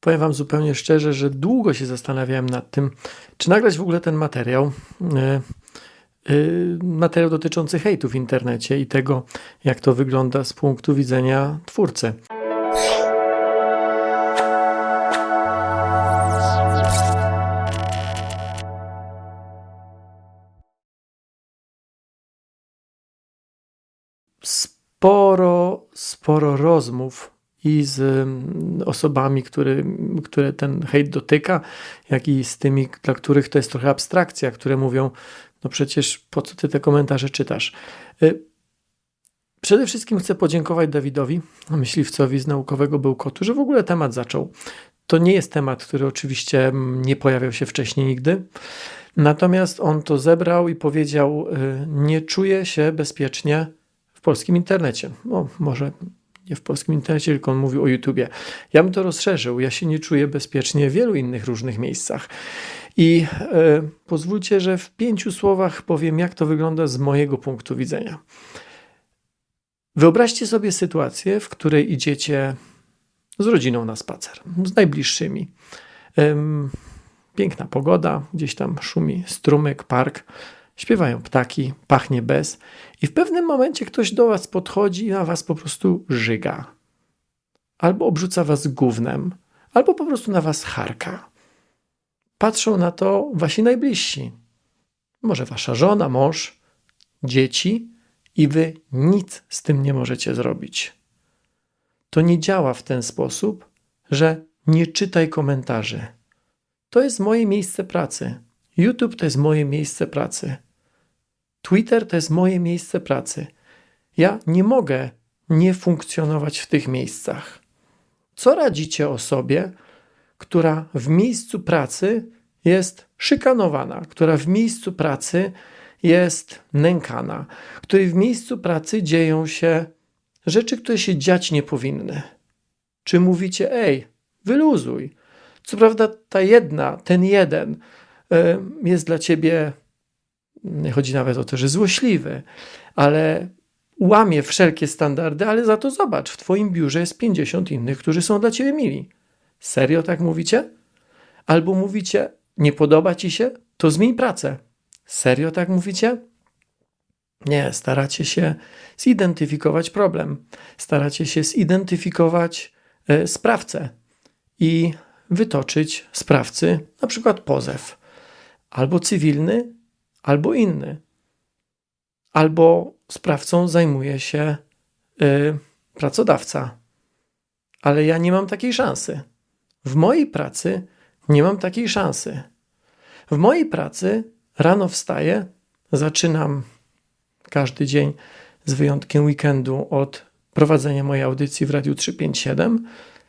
powiem Wam zupełnie szczerze, że długo się zastanawiałem nad tym, czy nagrać w ogóle ten materiał. E, e, materiał dotyczący hejtu w internecie i tego, jak to wygląda z punktu widzenia twórcy. Sporo, sporo rozmów i z mm, osobami, który, które ten hejt dotyka, jak i z tymi, dla których to jest trochę abstrakcja, które mówią, no przecież po co ty te komentarze czytasz? Y, przede wszystkim chcę podziękować Dawidowi, myśliwcowi z naukowego bełkotu, że w ogóle temat zaczął. To nie jest temat, który oczywiście mm, nie pojawiał się wcześniej nigdy. Natomiast on to zebrał i powiedział: y, Nie czuję się bezpiecznie w polskim internecie. No, może nie w polskim internecie, tylko on mówił o YouTubie. Ja bym to rozszerzył. Ja się nie czuję bezpiecznie w wielu innych różnych miejscach. I e, pozwólcie, że w pięciu słowach powiem, jak to wygląda z mojego punktu widzenia. Wyobraźcie sobie sytuację, w której idziecie z rodziną na spacer, z najbliższymi. Piękna pogoda, gdzieś tam szumi strumyk, park śpiewają ptaki, pachnie bez, i w pewnym momencie ktoś do was podchodzi i na was po prostu żyga. Albo obrzuca was gównem, albo po prostu na was harka. Patrzą na to wasi najbliżsi. Może wasza żona, mąż, dzieci, i wy nic z tym nie możecie zrobić. To nie działa w ten sposób, że nie czytaj komentarzy. To jest moje miejsce pracy. YouTube to jest moje miejsce pracy. Twitter to jest moje miejsce pracy. Ja nie mogę nie funkcjonować w tych miejscach. Co radzicie osobie, która w miejscu pracy jest szykanowana, która w miejscu pracy jest nękana, której w miejscu pracy dzieją się rzeczy, które się dziać nie powinny? Czy mówicie, ej, wyluzuj? Co prawda, ta jedna, ten jeden jest dla ciebie nie chodzi nawet o to, że złośliwy, ale łamie wszelkie standardy, ale za to zobacz, w twoim biurze jest 50 innych, którzy są dla ciebie mili. Serio tak mówicie? Albo mówicie, nie podoba ci się, to zmień pracę. Serio tak mówicie? Nie, staracie się zidentyfikować problem, staracie się zidentyfikować e, sprawcę i wytoczyć sprawcy na przykład pozew albo cywilny, albo inny. Albo sprawcą zajmuje się yy, pracodawca. Ale ja nie mam takiej szansy. W mojej pracy nie mam takiej szansy. W mojej pracy rano wstaję, zaczynam każdy dzień z wyjątkiem weekendu od prowadzenia mojej audycji w Radiu 357.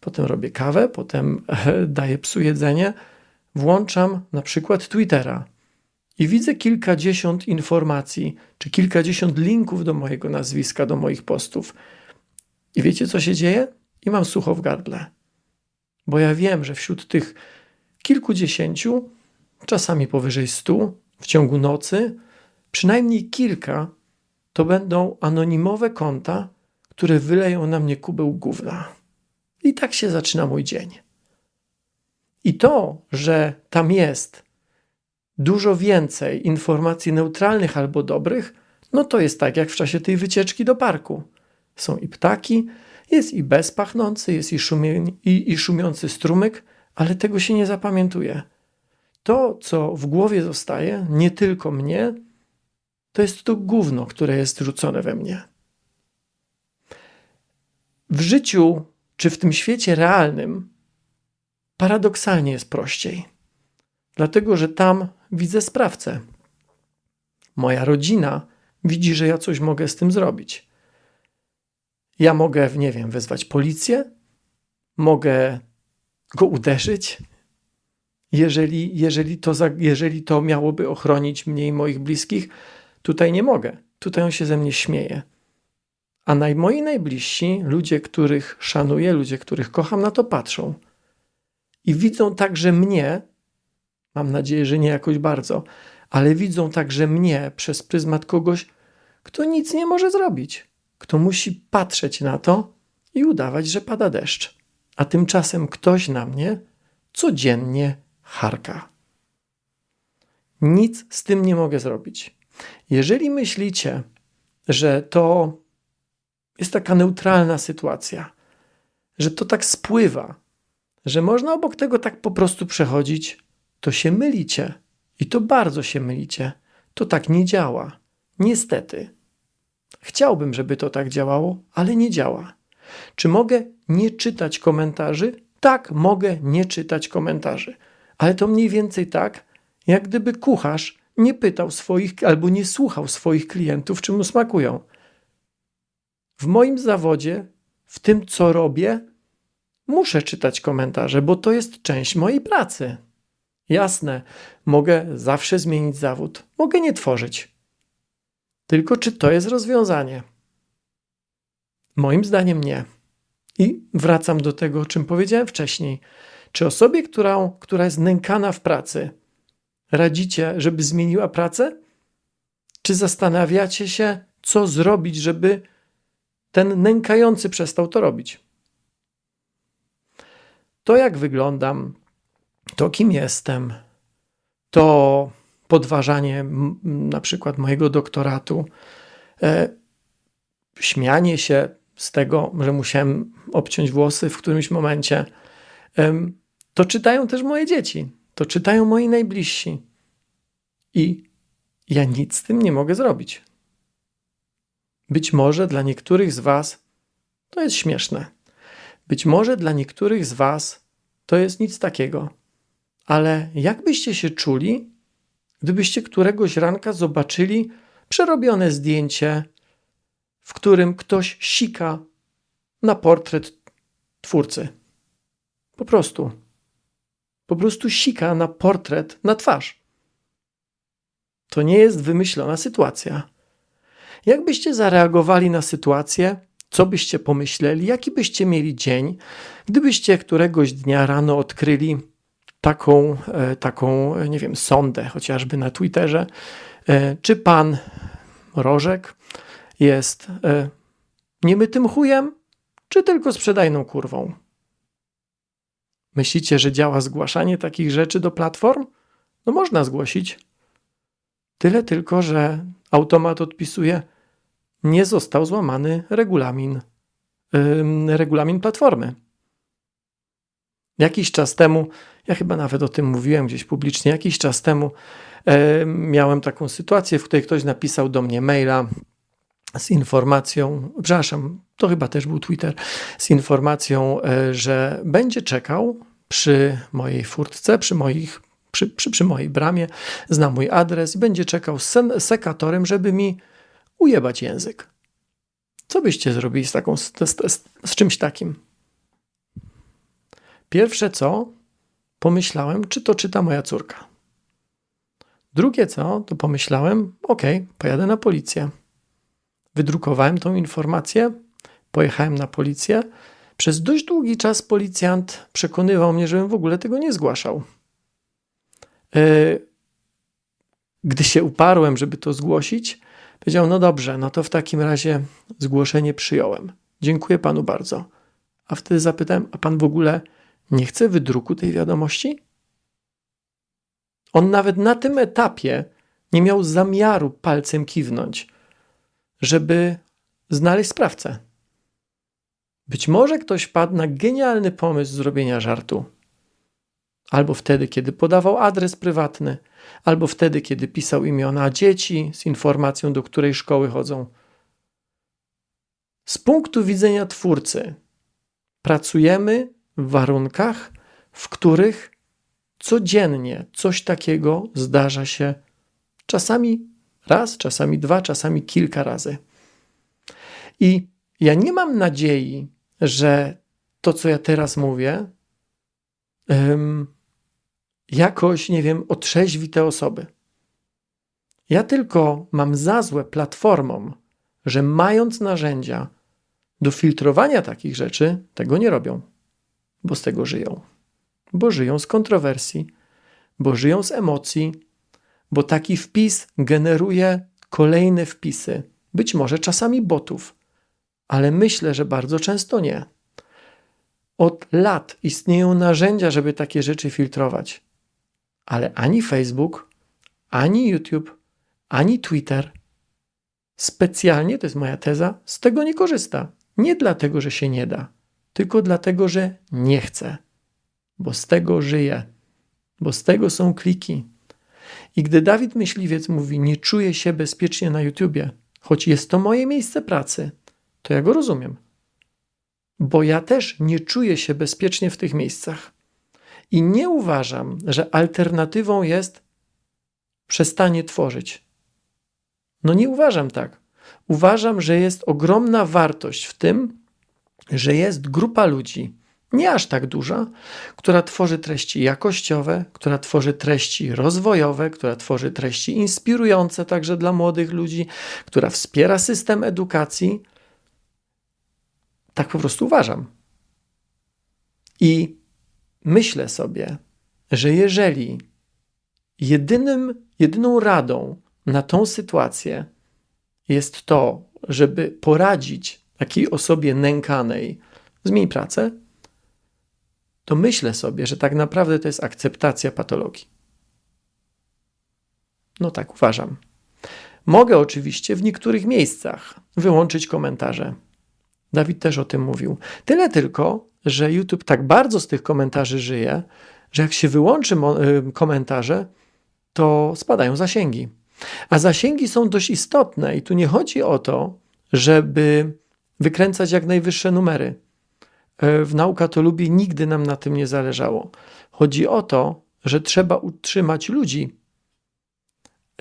Potem robię kawę, potem daję psu jedzenie, włączam na przykład Twittera i widzę kilkadziesiąt informacji, czy kilkadziesiąt linków do mojego nazwiska, do moich postów. I wiecie, co się dzieje? I mam sucho w gardle. Bo ja wiem, że wśród tych kilkudziesięciu, czasami powyżej stu, w ciągu nocy, przynajmniej kilka to będą anonimowe konta, które wyleją na mnie kubeł gówna. I tak się zaczyna mój dzień. I to, że tam jest dużo więcej informacji neutralnych albo dobrych, no to jest tak jak w czasie tej wycieczki do parku. Są i ptaki, jest i bezpachnący, jest i, i, i szumiący strumyk, ale tego się nie zapamiętuje. To, co w głowie zostaje, nie tylko mnie, to jest to gówno, które jest rzucone we mnie. W życiu, czy w tym świecie realnym, paradoksalnie jest prościej. Dlatego, że tam widzę sprawcę. Moja rodzina widzi, że ja coś mogę z tym zrobić. Ja mogę, nie wiem, wezwać policję, mogę go uderzyć, jeżeli, jeżeli, to, jeżeli to miałoby ochronić mnie i moich bliskich. Tutaj nie mogę. Tutaj on się ze mnie śmieje. A naj, moi najbliżsi, ludzie, których szanuję, ludzie, których kocham, na to patrzą. I widzą także mnie Mam nadzieję, że nie jakoś bardzo, ale widzą także mnie przez pryzmat kogoś, kto nic nie może zrobić, kto musi patrzeć na to i udawać, że pada deszcz. a tymczasem ktoś na mnie codziennie harka. Nic z tym nie mogę zrobić. Jeżeli myślicie, że to jest taka neutralna sytuacja, że to tak spływa, że można obok tego tak po prostu przechodzić, to się mylicie. I to bardzo się mylicie. To tak nie działa. Niestety. Chciałbym, żeby to tak działało, ale nie działa. Czy mogę nie czytać komentarzy? Tak, mogę nie czytać komentarzy. Ale to mniej więcej tak, jak gdyby kucharz nie pytał swoich albo nie słuchał swoich klientów, czym mu smakują. W moim zawodzie, w tym co robię, muszę czytać komentarze, bo to jest część mojej pracy. Jasne, mogę zawsze zmienić zawód, mogę nie tworzyć. Tylko czy to jest rozwiązanie? Moim zdaniem nie. I wracam do tego, o czym powiedziałem wcześniej. Czy osobie, która, która jest nękana w pracy, radzicie, żeby zmieniła pracę? Czy zastanawiacie się, co zrobić, żeby ten nękający przestał to robić? To, jak wyglądam, to kim jestem, to podważanie na przykład mojego doktoratu, e, śmianie się z tego, że musiałem obciąć włosy w którymś momencie, to czytają też moje dzieci, to czytają moi najbliżsi. I ja nic z tym nie mogę zrobić. Być może dla niektórych z Was to jest śmieszne. Być może dla niektórych z Was to jest nic takiego. Ale jak byście się czuli, gdybyście któregoś ranka zobaczyli przerobione zdjęcie, w którym ktoś sika na portret twórcy? Po prostu. Po prostu sika na portret na twarz. To nie jest wymyślona sytuacja. Jak byście zareagowali na sytuację? Co byście pomyśleli? Jaki byście mieli dzień, gdybyście któregoś dnia rano odkryli taką, e, taką, nie wiem, sondę, chociażby na Twitterze, e, czy pan Rożek jest e, niemytym chujem, czy tylko sprzedajną kurwą? Myślicie, że działa zgłaszanie takich rzeczy do platform? No można zgłosić. Tyle tylko, że automat odpisuje, nie został złamany regulamin, yy, regulamin platformy. Jakiś czas temu, ja chyba nawet o tym mówiłem gdzieś publicznie, jakiś czas temu e, miałem taką sytuację, w której ktoś napisał do mnie maila z informacją, przepraszam, to chyba też był Twitter, z informacją, e, że będzie czekał przy mojej furtce, przy, moich, przy, przy, przy mojej bramie, zna mój adres i będzie czekał z sekatorem, żeby mi ujebać język. Co byście zrobili z, taką, z, z, z czymś takim? Pierwsze co, pomyślałem, czy to czyta moja córka. Drugie co, to pomyślałem, ok, pojadę na policję. Wydrukowałem tą informację, pojechałem na policję. Przez dość długi czas policjant przekonywał mnie, żebym w ogóle tego nie zgłaszał. E, gdy się uparłem, żeby to zgłosić, powiedział: No dobrze, no to w takim razie zgłoszenie przyjąłem. Dziękuję panu bardzo. A wtedy zapytałem: A pan w ogóle nie chce wydruku tej wiadomości? On nawet na tym etapie nie miał zamiaru palcem kiwnąć, żeby znaleźć sprawcę. Być może ktoś padł na genialny pomysł zrobienia żartu. Albo wtedy, kiedy podawał adres prywatny, albo wtedy, kiedy pisał imiona dzieci z informacją, do której szkoły chodzą. Z punktu widzenia twórcy, pracujemy w warunkach, w których codziennie coś takiego zdarza się czasami raz, czasami dwa, czasami kilka razy. I ja nie mam nadziei, że to, co ja teraz mówię, jakoś, nie wiem, otrzeźwi te osoby. Ja tylko mam za złe platformom, że mając narzędzia do filtrowania takich rzeczy, tego nie robią bo z tego żyją. Bo żyją z kontrowersji, bo żyją z emocji, bo taki wpis generuje kolejne wpisy, być może czasami botów, ale myślę, że bardzo często nie. Od lat istnieją narzędzia, żeby takie rzeczy filtrować, ale ani Facebook, ani YouTube, ani Twitter specjalnie, to jest moja teza, z tego nie korzysta. Nie dlatego, że się nie da, tylko dlatego, że nie chce, bo z tego żyje, bo z tego są kliki. I gdy Dawid Myśliwiec mówi, nie czuję się bezpiecznie na YouTubie, choć jest to moje miejsce pracy, to ja go rozumiem. Bo ja też nie czuję się bezpiecznie w tych miejscach. I nie uważam, że alternatywą jest przestanie tworzyć. No nie uważam tak. Uważam, że jest ogromna wartość w tym, że jest grupa ludzi, nie aż tak duża, która tworzy treści jakościowe, która tworzy treści rozwojowe, która tworzy treści inspirujące także dla młodych ludzi, która wspiera system edukacji. Tak po prostu uważam. I myślę sobie, że jeżeli jedynym, jedyną radą na tą sytuację jest to, żeby poradzić takiej osobie nękanej, zmień pracę, to myślę sobie, że tak naprawdę to jest akceptacja patologii. No tak uważam. Mogę oczywiście w niektórych miejscach wyłączyć komentarze. Dawid też o tym mówił. Tyle tylko, że YouTube tak bardzo z tych komentarzy żyje, że jak się wyłączy y, komentarze, to spadają zasięgi. A zasięgi są dość istotne i tu nie chodzi o to, żeby wykręcać jak najwyższe numery. E, w nauka to lubi, nigdy nam na tym nie zależało. Chodzi o to, że trzeba utrzymać ludzi,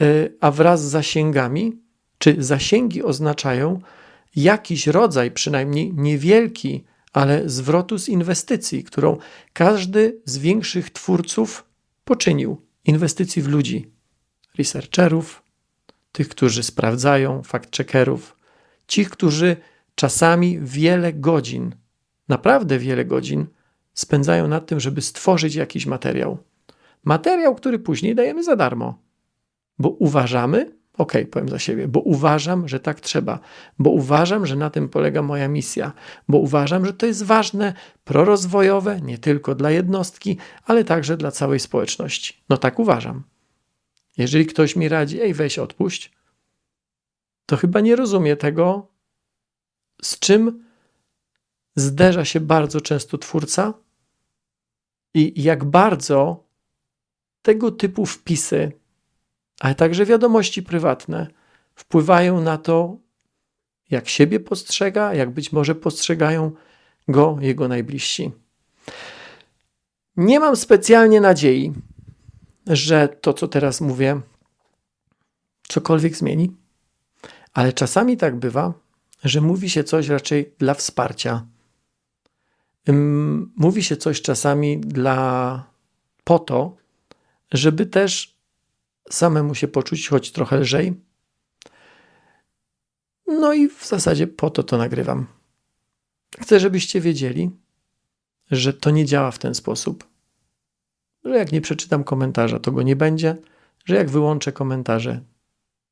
e, a wraz z zasięgami, czy zasięgi oznaczają jakiś rodzaj, przynajmniej niewielki, ale zwrotu z inwestycji, którą każdy z większych twórców poczynił. Inwestycji w ludzi, researcherów, tych, którzy sprawdzają, fact-checkerów, ci, którzy czasami wiele godzin, naprawdę wiele godzin spędzają nad tym, żeby stworzyć jakiś materiał. Materiał, który później dajemy za darmo, bo uważamy, ok, powiem za siebie, bo uważam, że tak trzeba, bo uważam, że na tym polega moja misja, bo uważam, że to jest ważne, prorozwojowe, nie tylko dla jednostki, ale także dla całej społeczności. No tak uważam. Jeżeli ktoś mi radzi, ej, weź odpuść, to chyba nie rozumie tego, z czym zderza się bardzo często twórca i jak bardzo tego typu wpisy, ale także wiadomości prywatne wpływają na to, jak siebie postrzega, jak być może postrzegają go jego najbliżsi. Nie mam specjalnie nadziei, że to, co teraz mówię, cokolwiek zmieni, ale czasami tak bywa, że mówi się coś raczej dla wsparcia. Mówi się coś czasami dla po to, żeby też samemu się poczuć choć trochę lżej. No i w zasadzie po to to nagrywam. Chcę, żebyście wiedzieli, że to nie działa w ten sposób. Że jak nie przeczytam komentarza, to go nie będzie, że jak wyłączę komentarze,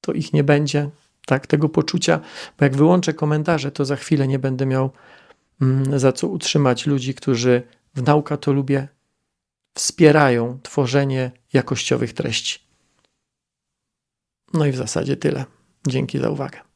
to ich nie będzie, tak, tego poczucia, bo jak wyłączę komentarze, to za chwilę nie będę miał mm, za co utrzymać ludzi, którzy w nauka to lubię, wspierają tworzenie jakościowych treści. No i w zasadzie tyle. Dzięki za uwagę.